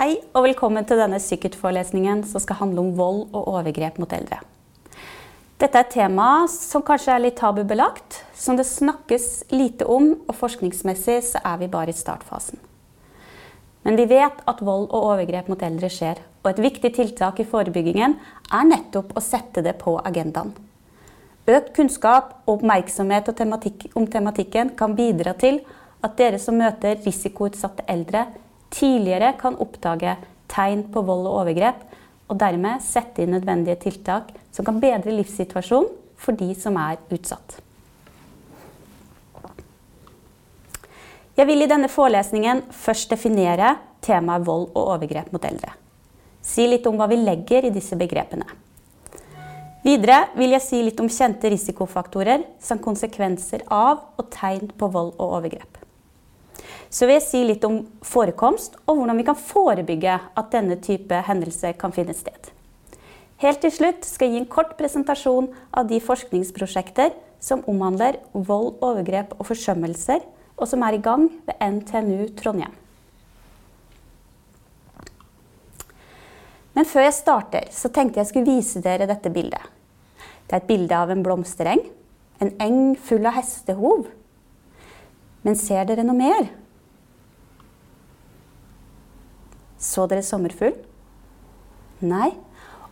Hei og velkommen til denne Psykut-forelesningen som skal handle om vold og overgrep mot eldre. Dette er et tema som kanskje er litt tabubelagt, som det snakkes lite om, og forskningsmessig så er vi bare i startfasen. Men vi vet at vold og overgrep mot eldre skjer, og et viktig tiltak i forebyggingen er nettopp å sette det på agendaen. Økt kunnskap og oppmerksomhet om tematikken kan bidra til at dere som møter risikoutsatte eldre, tidligere kan oppdage tegn på vold og overgrep, og dermed sette inn nødvendige tiltak som kan bedre livssituasjonen for de som er utsatt. Jeg vil i denne forelesningen først definere temaet vold og overgrep mot eldre. Si litt om hva vi legger i disse begrepene. Videre vil jeg si litt om kjente risikofaktorer som konsekvenser av og tegn på vold og overgrep. Så vil jeg si litt om forekomst og hvordan vi kan forebygge at denne type hendelser kan finne sted. Helt til slutt skal jeg gi en kort presentasjon av de forskningsprosjekter som omhandler vold, overgrep og forsømmelser, og som er i gang ved NTNU Trondheim. Men før jeg starter, så tenkte jeg skulle vise dere dette bildet. Det er et bilde av en blomstereng. En eng full av hestehov. Men ser dere noe mer? Så dere sommerfugl? Nei.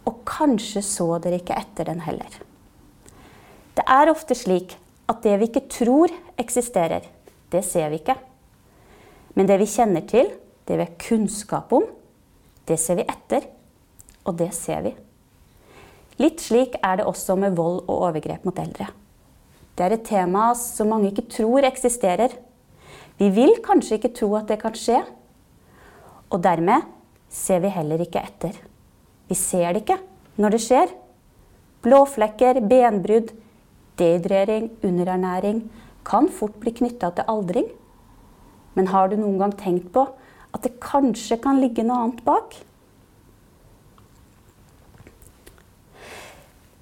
Og kanskje så dere ikke etter den heller. Det er ofte slik at det vi ikke tror eksisterer, det ser vi ikke. Men det vi kjenner til, det vi har kunnskap om, det ser vi etter. Og det ser vi. Litt slik er det også med vold og overgrep mot eldre. Det er et tema som mange ikke tror eksisterer. Vi vil kanskje ikke tro at det kan skje, og dermed ser vi heller ikke etter. Vi ser det ikke når det skjer. Blåflekker, benbrudd, dehydrering, underernæring kan fort bli knytta til aldring. Men har du noen gang tenkt på at det kanskje kan ligge noe annet bak?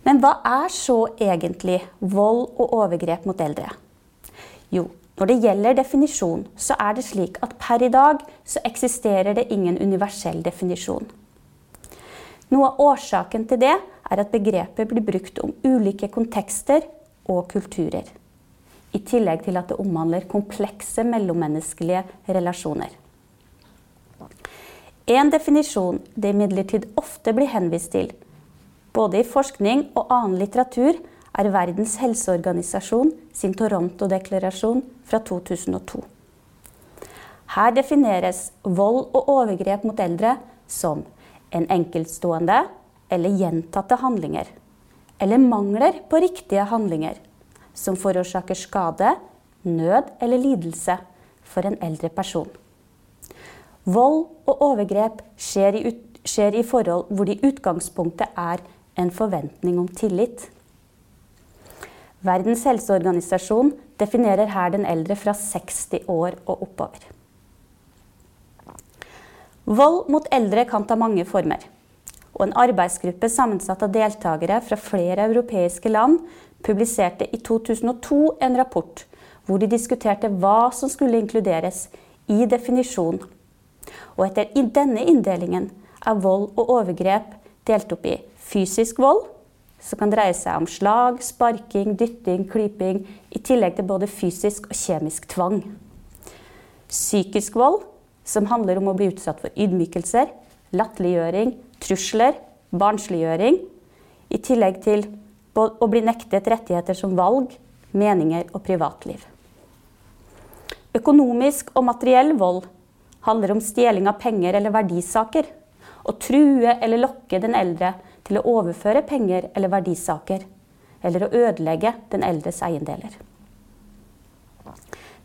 Men hva er så egentlig vold og overgrep mot eldre? Jo, når det gjelder definisjon, så er det slik at per i dag så eksisterer det ingen universell definisjon. Noe av årsaken til det er at begrepet blir brukt om ulike kontekster og kulturer. I tillegg til at det omhandler komplekse mellommenneskelige relasjoner. En definisjon det imidlertid ofte blir henvist til, både i forskning og annen litteratur, er Verdens helseorganisasjon sin Toronto-deklarasjon fra 2002. Her defineres vold og overgrep mot eldre som en enkeltstående eller gjentatte handlinger, eller mangler på riktige handlinger, som forårsaker skade, nød eller lidelse for en eldre person. Vold og overgrep skjer i, skjer i forhold hvor det i utgangspunktet er en forventning om tillit. Verdens helseorganisasjon definerer her den eldre fra 60 år og oppover. Vold mot eldre kan ta mange former. Og en arbeidsgruppe sammensatt av deltakere fra flere europeiske land publiserte i 2002 en rapport hvor de diskuterte hva som skulle inkluderes i definisjonen. Og etter denne inndelingen er vold og overgrep delt opp i fysisk vold, som kan dreie seg om slag, sparking, dytting, klyping, i tillegg til både fysisk og kjemisk tvang. Psykisk vold, som handler om å bli utsatt for ydmykelser, latterliggjøring, trusler, barnsliggjøring, i tillegg til å bli nektet rettigheter som valg, meninger og privatliv. Økonomisk og materiell vold handler om stjeling av penger eller verdisaker. Å true eller lokke den eldre til å overføre penger eller verdisaker, eller å ødelegge den eldres eiendeler.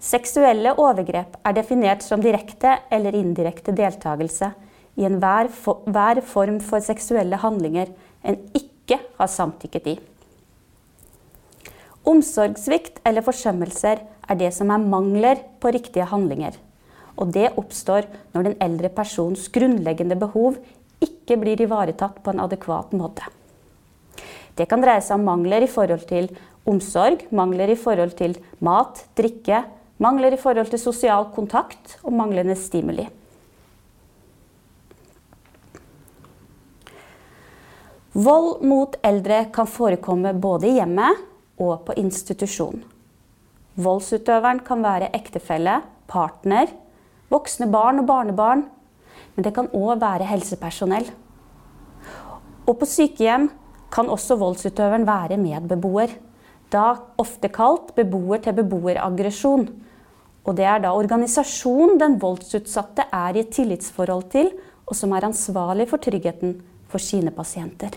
Seksuelle overgrep er definert som direkte eller indirekte deltakelse i enhver hver form for seksuelle handlinger en ikke har samtykket i. Omsorgssvikt eller forsømmelser er det som er mangler på riktige handlinger. Og det oppstår når den eldre persons grunnleggende behov ikke blir ivaretatt på en adekvat måte. Det kan dreie seg om mangler i forhold til omsorg, mangler i forhold til mat, drikke, mangler i forhold til sosial kontakt og manglende stimuli. Vold mot eldre kan forekomme både i hjemmet og på institusjon. Voldsutøveren kan være ektefelle, partner, voksne barn og barnebarn. Men det kan òg være helsepersonell. Og på sykehjem kan også voldsutøveren være medbeboer. Da ofte kalt beboer-til-beboer-aggresjon. Og det er da organisasjonen den voldsutsatte er i et tillitsforhold til, og som er ansvarlig for tryggheten for sine pasienter.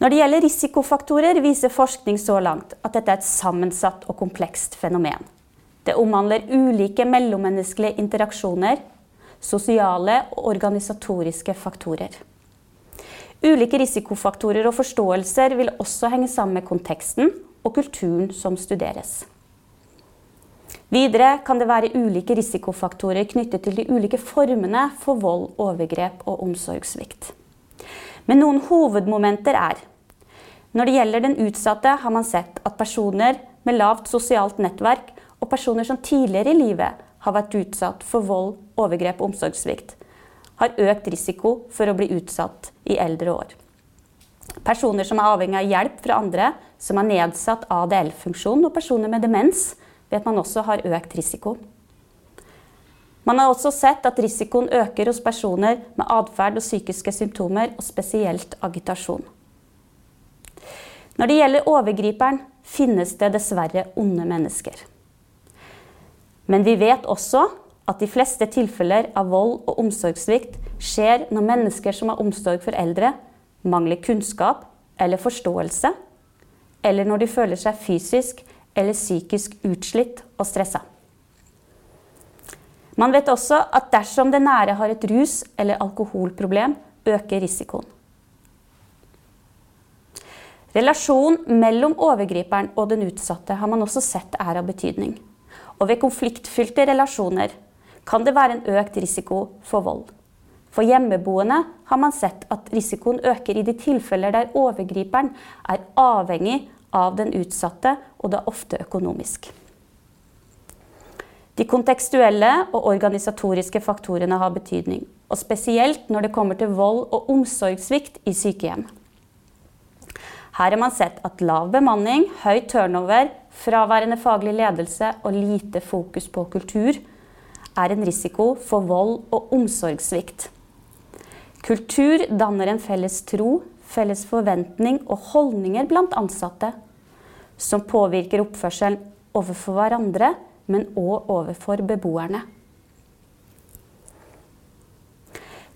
Når det gjelder risikofaktorer, viser forskning så langt at dette er et sammensatt og komplekst fenomen. Det omhandler ulike mellommenneskelige interaksjoner, sosiale og organisatoriske faktorer. Ulike risikofaktorer og forståelser vil også henge sammen med konteksten og kulturen som studeres. Videre kan det være ulike risikofaktorer knyttet til de ulike formene for vold, overgrep og omsorgssvikt. Men noen hovedmomenter er når det gjelder den utsatte, har man sett at personer med lavt sosialt nettverk og personer som tidligere i livet har vært utsatt for vold, overgrep og omsorgssvikt, har økt risiko for å bli utsatt i eldre år. Personer som er avhengig av hjelp fra andre, som har nedsatt ADL-funksjon, og personer med demens, vet man også har økt risiko. Man har også sett at risikoen øker hos personer med atferd og psykiske symptomer, og spesielt agitasjon. Når det gjelder overgriperen, finnes det dessverre onde mennesker. Men vi vet også at de fleste tilfeller av vold og omsorgssvikt skjer når mennesker som har omsorg for eldre, mangler kunnskap eller forståelse, eller når de føler seg fysisk eller psykisk utslitt og stressa. Man vet også at dersom det nære har et rus- eller alkoholproblem, øker risikoen. Relasjonen mellom overgriperen og den utsatte har man også sett er av betydning. Og ved konfliktfylte relasjoner kan det være en økt risiko for vold. For hjemmeboende har man sett at risikoen øker i de tilfeller der overgriperen er avhengig av den utsatte, og da ofte økonomisk. De kontekstuelle og organisatoriske faktorene har betydning, og spesielt når det kommer til vold og omsorgssvikt i sykehjem. Her har man sett at lav bemanning, høy turnover, fraværende faglig ledelse og lite fokus på kultur er en risiko for vold og omsorgssvikt. Kultur danner en felles tro, felles forventning og holdninger blant ansatte, som påvirker oppførselen overfor hverandre, men òg overfor beboerne.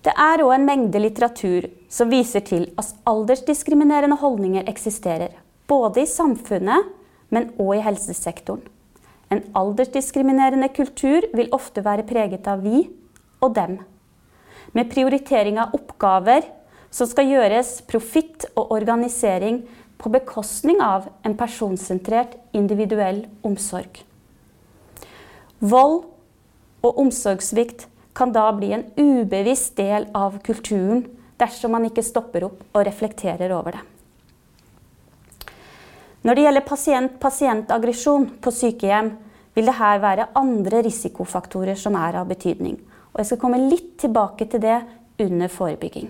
Det er òg en mengde litteratur som viser til at aldersdiskriminerende holdninger eksisterer. Både i samfunnet, men òg i helsesektoren. En aldersdiskriminerende kultur vil ofte være preget av vi og dem. Med prioritering av oppgaver som skal gjøres profitt og organisering på bekostning av en personsentrert, individuell omsorg. Vold og omsorgssvikt kan da bli en ubevisst del av kulturen dersom man ikke stopper opp og reflekterer over det. Når det gjelder pasient-pasient-aggresjon på sykehjem, vil det her være andre risikofaktorer som er av betydning. Og jeg skal komme litt tilbake til det under forebygging.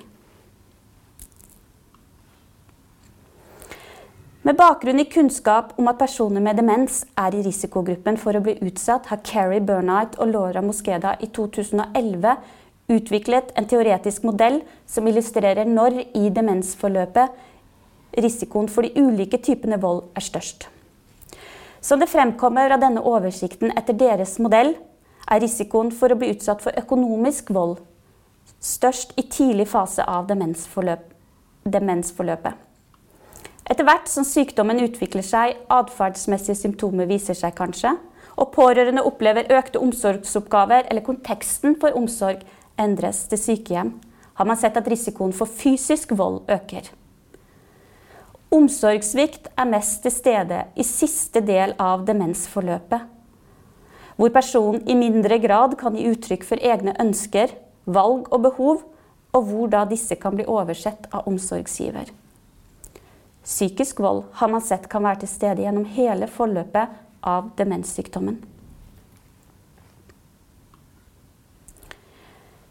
Med bakgrunn i kunnskap om at personer med demens er i risikogruppen for å bli utsatt, har Carrie Burnite og Laura Moskeda i 2011 utviklet en teoretisk modell som illustrerer når i demensforløpet risikoen for de ulike typene vold er størst. Som det fremkommer av denne oversikten etter deres modell, er risikoen for å bli utsatt for økonomisk vold størst i tidlig fase av demensforløp, demensforløpet. Etter hvert som sykdommen utvikler seg, atferdsmessige symptomer viser seg kanskje, og pårørende opplever økte omsorgsoppgaver eller konteksten for omsorg endres til sykehjem, har man sett at risikoen for fysisk vold øker. Omsorgssvikt er mest til stede i siste del av demensforløpet, hvor personen i mindre grad kan gi uttrykk for egne ønsker, valg og behov, og hvor da disse kan bli oversett av omsorgsgiver. Psykisk vold har man sett kan være til stede gjennom hele forløpet av demenssykdommen.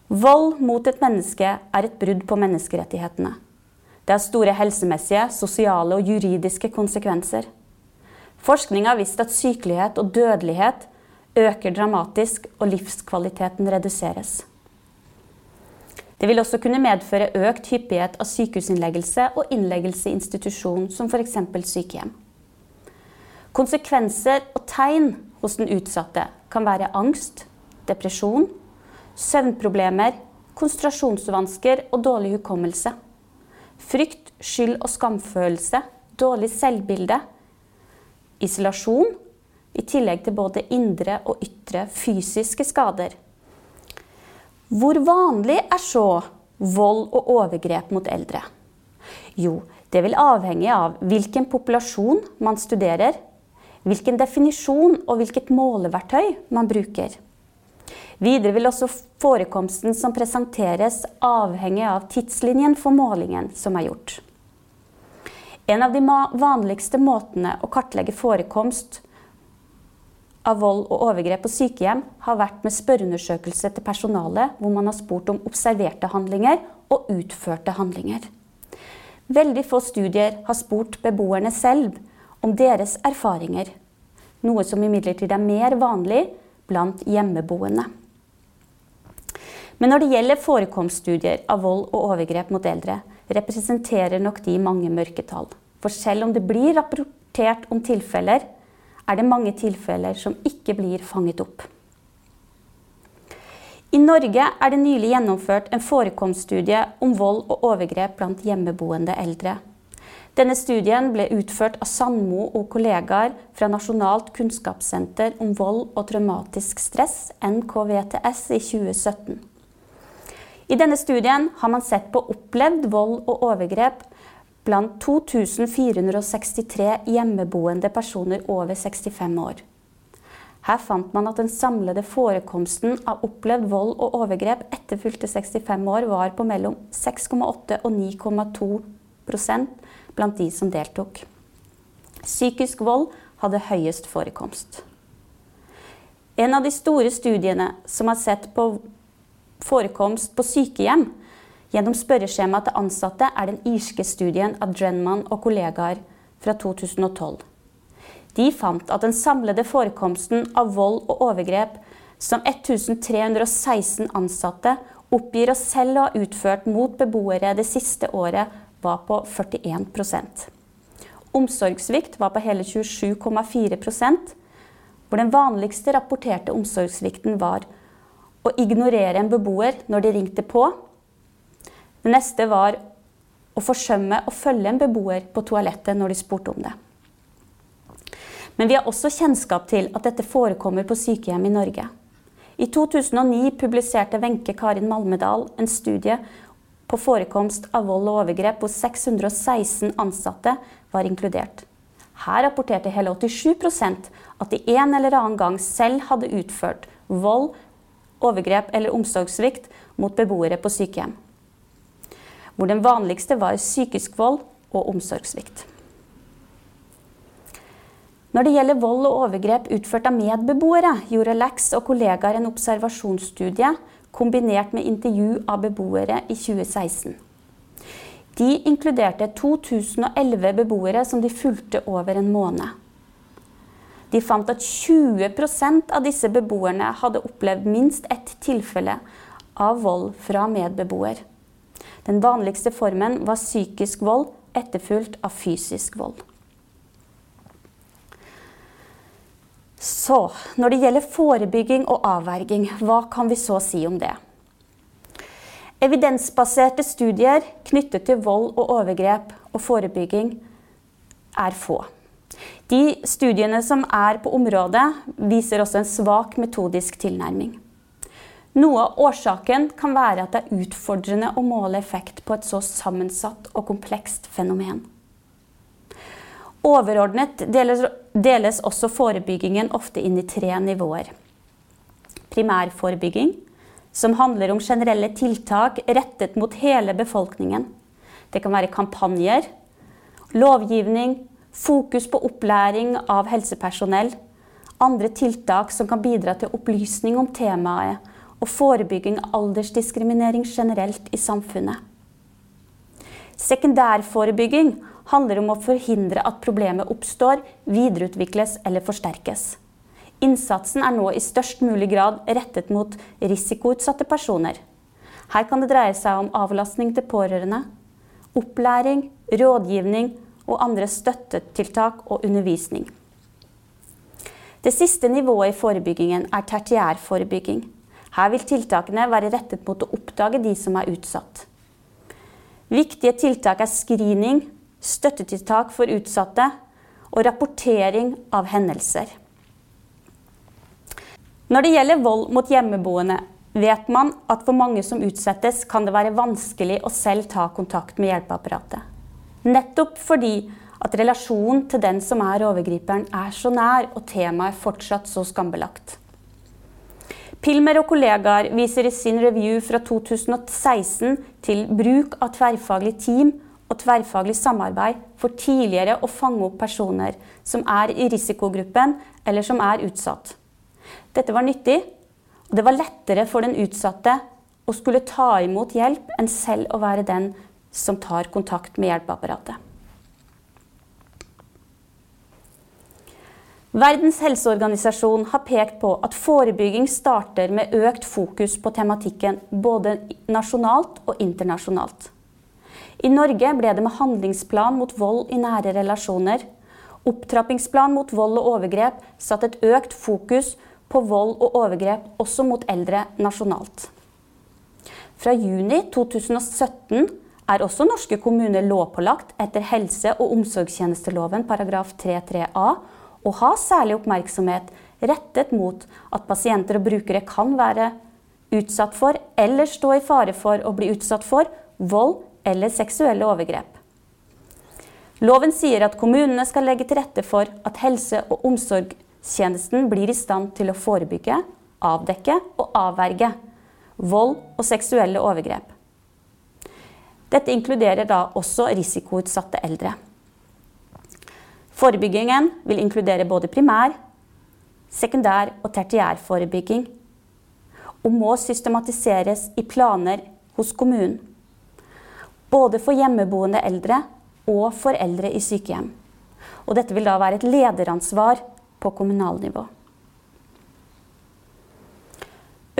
Vold mot et menneske er et brudd på menneskerettighetene. Det har store helsemessige, sosiale og juridiske konsekvenser. Forskning har vist at sykelighet og dødelighet øker dramatisk, og livskvaliteten reduseres. Det vil også kunne medføre økt hyppighet av sykehusinnleggelse og innleggelse i institusjon, som f.eks. sykehjem. Konsekvenser og tegn hos den utsatte kan være angst, depresjon, søvnproblemer, konsentrasjonsvansker og dårlig hukommelse. Frykt, skyld og skamfølelse, dårlig selvbilde, isolasjon, i tillegg til både indre og ytre fysiske skader. Hvor vanlig er så vold og overgrep mot eldre? Jo, det vil avhenge av hvilken populasjon man studerer, hvilken definisjon og hvilket måleverktøy man bruker. Videre vil også forekomsten som presenteres avhenge av tidslinjen for målingen som er gjort. En av de vanligste måtene å kartlegge forekomst av vold og overgrep på sykehjem har vært med spørreundersøkelse til personalet, hvor man har spurt om observerte handlinger og utførte handlinger. Veldig få studier har spurt beboerne selv om deres erfaringer, noe som imidlertid er mer vanlig blant hjemmeboende. Men når det gjelder forekomststudier av vold og overgrep mot eldre, representerer nok de mange mørketall. For selv om det blir rapportert om tilfeller, er det mange tilfeller som ikke blir fanget opp. I Norge er det nylig gjennomført en forekomststudie om vold og overgrep blant hjemmeboende eldre. Denne studien ble utført av Sandmo og kollegaer fra Nasjonalt kunnskapssenter om vold og traumatisk stress, NKVTS, i 2017. I denne studien har man sett på opplevd vold og overgrep blant 2463 hjemmeboende personer over 65 år. Her fant man at den samlede forekomsten av opplevd vold og overgrep etter fylte 65 år var på mellom 6,8 og 9,2 blant de som deltok. Psykisk vold hadde høyest forekomst. En av de store studiene som har sett på forekomst på sykehjem gjennom spørreskjemaet til ansatte, er den irske studien av Drenman og kollegaer fra 2012. De fant at den samlede forekomsten av vold og overgrep som 1316 ansatte oppgir å selv ha utført mot beboere det siste året, var på 41% Omsorgssvikt var på hele 27,4% hvor den vanligste rapporterte omsorgssvikten var å ignorere en beboer når de ringte på. Det neste var å forsømme å følge en beboer på toalettet når de spurte om det. Men vi har også kjennskap til at dette forekommer på sykehjem i Norge. I 2009 publiserte Wenche Karin Malmedal en studie på forekomst av vold og overgrep hvor 616 ansatte var inkludert. Her rapporterte hele 87% at de en eller annen gang selv hadde utført vold, overgrep eller omsorgssvikt mot beboere på sykehjem. Hvor den vanligste var psykisk vold og omsorgssvikt. Når det gjelder vold og overgrep utført av medbeboere, gjorde Lax og kollegaer en observasjonsstudie kombinert med intervju av beboere i 2016. De inkluderte 2011 beboere som de fulgte over en måned. De fant at 20% av disse beboerne hadde opplevd minst ett tilfelle av vold fra medbeboer. Den vanligste formen var psykisk vold, etterfulgt av fysisk vold. Så, når det gjelder forebygging og avverging, hva kan vi så si om det? Evidensbaserte studier knyttet til vold og overgrep og forebygging er få. De studiene som er på området, viser også en svak metodisk tilnærming. Noe av årsaken kan være at det er utfordrende å måle effekt på et så sammensatt og komplekst fenomen. Overordnet deles, deles også forebyggingen ofte inn i tre nivåer. Primærforebygging, som handler om generelle tiltak rettet mot hele befolkningen. Det kan være kampanjer, lovgivning, fokus på opplæring av helsepersonell, andre tiltak som kan bidra til opplysning om temaet, og forebygging av aldersdiskriminering generelt i samfunnet. Sekundærforebygging handler om å forhindre at problemet oppstår, videreutvikles eller forsterkes. Innsatsen er nå i størst mulig grad rettet mot risikoutsatte personer. Her kan det dreie seg om avlastning til pårørende, opplæring, rådgivning og andre støttetiltak og undervisning. Det siste nivået i forebyggingen er tertiærforebygging. Her vil tiltakene være rettet mot å oppdage de som er utsatt. Viktige tiltak er screening, støttetiltak for utsatte og rapportering av hendelser. Når det gjelder vold mot hjemmeboende, vet man at for mange som utsettes, kan det være vanskelig å selv ta kontakt med hjelpeapparatet. Nettopp fordi at relasjonen til den som er overgriperen, er så nær, og temaet fortsatt så skambelagt. Pilmer og kollegaer viser i sin review fra 2016 til bruk av tverrfaglig team og tverrfaglig samarbeid for tidligere å fange opp personer som er i risikogruppen eller som er utsatt. Dette var nyttig, og det var lettere for den utsatte å skulle ta imot hjelp enn selv å være den som tar kontakt med hjelpeapparatet. Verdens helseorganisasjon har pekt på at forebygging starter med økt fokus på tematikken både nasjonalt og internasjonalt. I Norge ble det med handlingsplan mot vold i nære relasjoner, opptrappingsplan mot vold og overgrep satt et økt fokus på vold og overgrep også mot eldre nasjonalt. Fra juni 2017 er også norske kommuner lovpålagt etter helse- og omsorgstjenesteloven paragraf 3-3a og ha særlig oppmerksomhet rettet mot at pasienter og brukere kan være utsatt for eller stå i fare for å bli utsatt for vold eller seksuelle overgrep. Loven sier at kommunene skal legge til rette for at helse- og omsorgstjenesten blir i stand til å forebygge, avdekke og avverge vold og seksuelle overgrep. Dette inkluderer da også risikoutsatte eldre. Forebyggingen vil inkludere både primær, sekundær og tertiær forebygging, og må systematiseres i planer hos kommunen. Både for hjemmeboende eldre og for eldre i sykehjem. Og dette vil da være et lederansvar på kommunalnivå.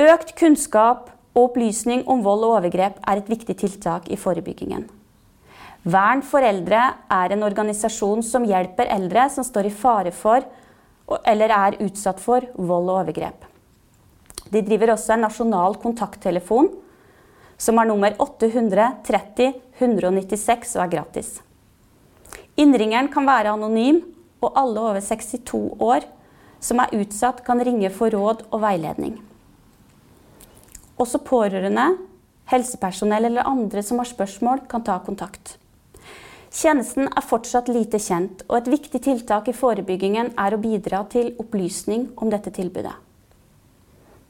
Økt kunnskap og opplysning om vold og overgrep er et viktig tiltak i forebyggingen. Vern foreldre er en organisasjon som hjelper eldre som står i fare for eller er utsatt for vold og overgrep. De driver også en nasjonal kontakttelefon som har nummer 830 196 og er gratis. Innringeren kan være anonym, og alle over 62 år som er utsatt, kan ringe for råd og veiledning. Også pårørende, helsepersonell eller andre som har spørsmål, kan ta kontakt. Tjenesten er fortsatt lite kjent, og et viktig tiltak i forebyggingen er å bidra til opplysning om dette tilbudet.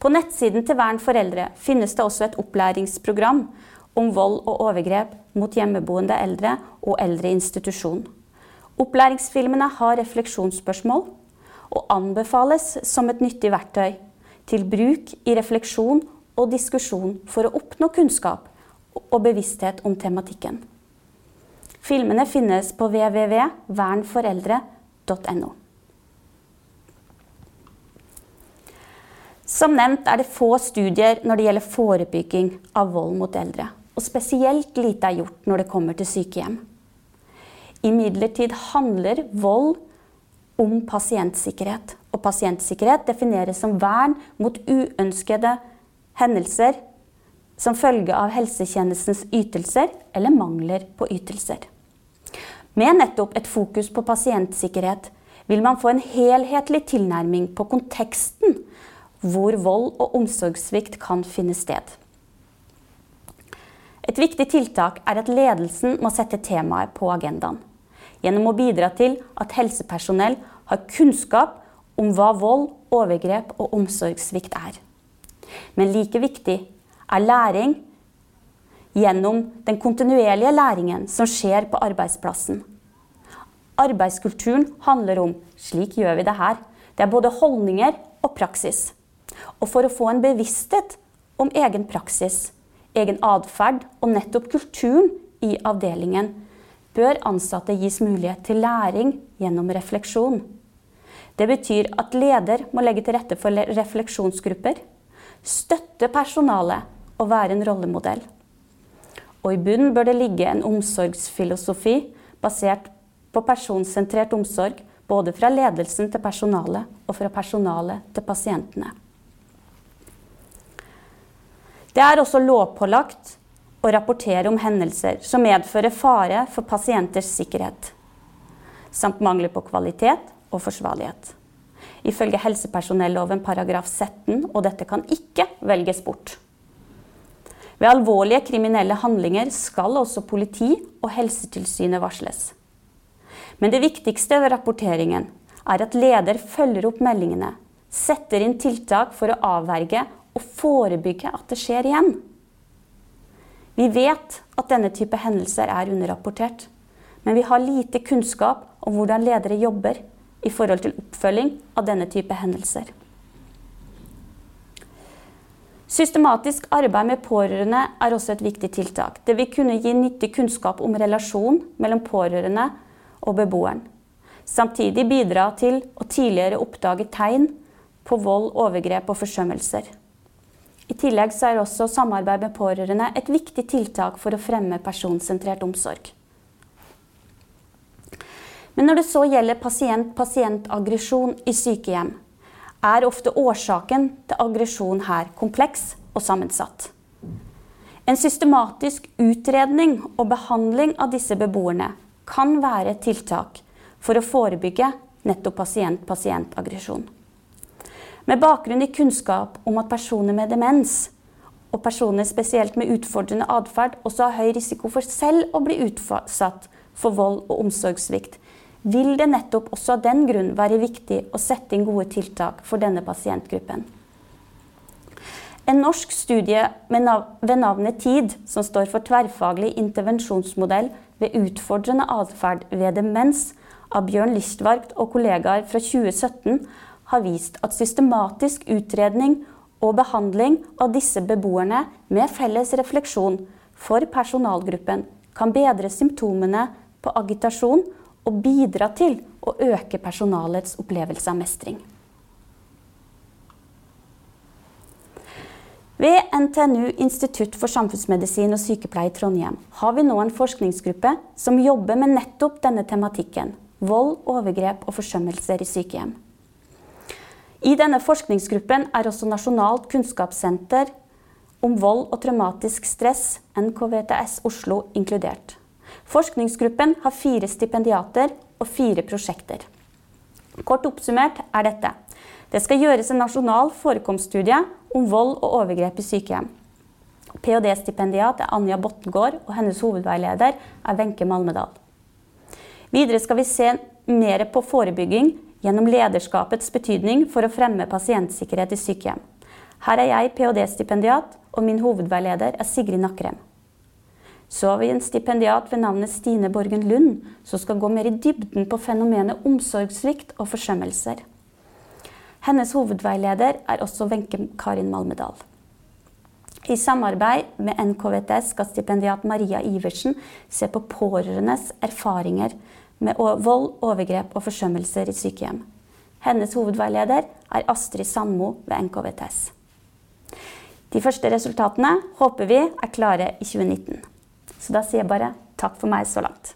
På nettsiden til Vern foreldre finnes det også et opplæringsprogram om vold og overgrep mot hjemmeboende eldre og eldre institusjon. Opplæringsfilmene har refleksjonsspørsmål og anbefales som et nyttig verktøy til bruk i refleksjon og diskusjon for å oppnå kunnskap og bevissthet om tematikken. Filmene finnes på www.vernforeldre.no. Som nevnt er det få studier når det gjelder forebygging av vold mot eldre. Og spesielt lite er gjort når det kommer til sykehjem. Imidlertid handler vold om pasientsikkerhet. Og pasientsikkerhet defineres som vern mot uønskede hendelser som følge av helsetjenestens ytelser eller mangler på ytelser. Med nettopp et fokus på pasientsikkerhet vil man få en helhetlig tilnærming på konteksten hvor vold og omsorgssvikt kan finne sted. Et viktig tiltak er at ledelsen må sette temaet på agendaen. Gjennom å bidra til at helsepersonell har kunnskap om hva vold, overgrep og omsorgssvikt er. Men like viktig er læring gjennom den kontinuerlige læringen som skjer på arbeidsplassen. Arbeidskulturen handler om 'slik gjør vi det her'. Det er både holdninger og praksis. Og for å få en bevissthet om egen praksis, egen atferd og nettopp kulturen i avdelingen, bør ansatte gis mulighet til læring gjennom refleksjon. Det betyr at leder må legge til rette for refleksjonsgrupper, støtte personalet og være en rollemodell. Og i bunnen bør det ligge en omsorgsfilosofi basert på personsentrert omsorg, både fra ledelsen til personalet og fra personalet til pasientene. Det er også lovpålagt å rapportere om hendelser som medfører fare for pasienters sikkerhet, samt mangler på kvalitet og forsvarlighet. Ifølge helsepersonelloven paragraf 17, og dette kan ikke velges bort. Ved alvorlige kriminelle handlinger skal også politi og Helsetilsynet varsles. Men det viktigste ved rapporteringen er at leder følger opp meldingene, setter inn tiltak for å avverge og forebygge at det skjer igjen. Vi vet at denne type hendelser er underrapportert, men vi har lite kunnskap om hvordan ledere jobber i forhold til oppfølging av denne type hendelser. Systematisk arbeid med pårørende er også et viktig tiltak. Det vil kunne gi nyttig kunnskap om relasjon mellom pårørende og beboeren. Samtidig bidra til å tidligere oppdage tegn på vold, overgrep og forsømmelser. I tillegg er også samarbeid med pårørende et viktig tiltak for å fremme personsentrert omsorg. Men når det så gjelder pasient-pasient-aggresjon i sykehjem, er ofte årsaken til aggresjon her kompleks og sammensatt. En systematisk utredning og behandling av disse beboerne kan være et tiltak for å forebygge nettopp pasient-pasient-aggresjon. Med bakgrunn i kunnskap om at personer med demens og personer spesielt med utfordrende atferd også har høy risiko for selv å bli utsatt for vold og omsorgssvikt, vil det nettopp også av den grunn være viktig å sette inn gode tiltak for denne pasientgruppen. En norsk studie ved navnet TID, som står for tverrfaglig intervensjonsmodell ved utfordrende atferd ved demens, av Bjørn Listvarkt og kollegaer fra 2017, har vist at systematisk utredning og behandling av disse beboerne med felles refleksjon for personalgruppen kan bedre symptomene på agitasjon og bidra til å øke personalets opplevelse av mestring. Ved NTNU Institutt for samfunnsmedisin og sykepleie i Trondheim har vi nå en forskningsgruppe som jobber med nettopp denne tematikken vold, overgrep og forsømmelser i sykehjem. I denne forskningsgruppen er også Nasjonalt kunnskapssenter om vold og traumatisk stress, NKVTS Oslo, inkludert. Forskningsgruppen har fire stipendiater og fire prosjekter. Kort oppsummert er dette. Det skal gjøres en nasjonal forekomststudie om vold og overgrep i sykehjem. Ph.d.-stipendiat er Anja Bottengård, og hennes hovedveileder er Wenche Malmedal. Videre skal vi se mer på forebygging gjennom lederskapets betydning for å fremme pasientsikkerhet i sykehjem. Her er jeg ph.d.-stipendiat, og min hovedveileder er Sigrid Nakkrem. Så har vi en stipendiat ved navnet Stine Borgen Lund, som skal gå mer i dybden på fenomenet omsorgssvikt og forsømmelser. Hennes hovedveileder er også Wenche Karin Malmedal. I samarbeid med NKVTS skal stipendiat Maria Iversen se på pårørendes erfaringer med vold, overgrep og forsømmelser i sykehjem. Hennes hovedveileder er Astrid Sandmo ved NKVTS. De første resultatene håper vi er klare i 2019. Så da sier jeg bare takk for meg så langt.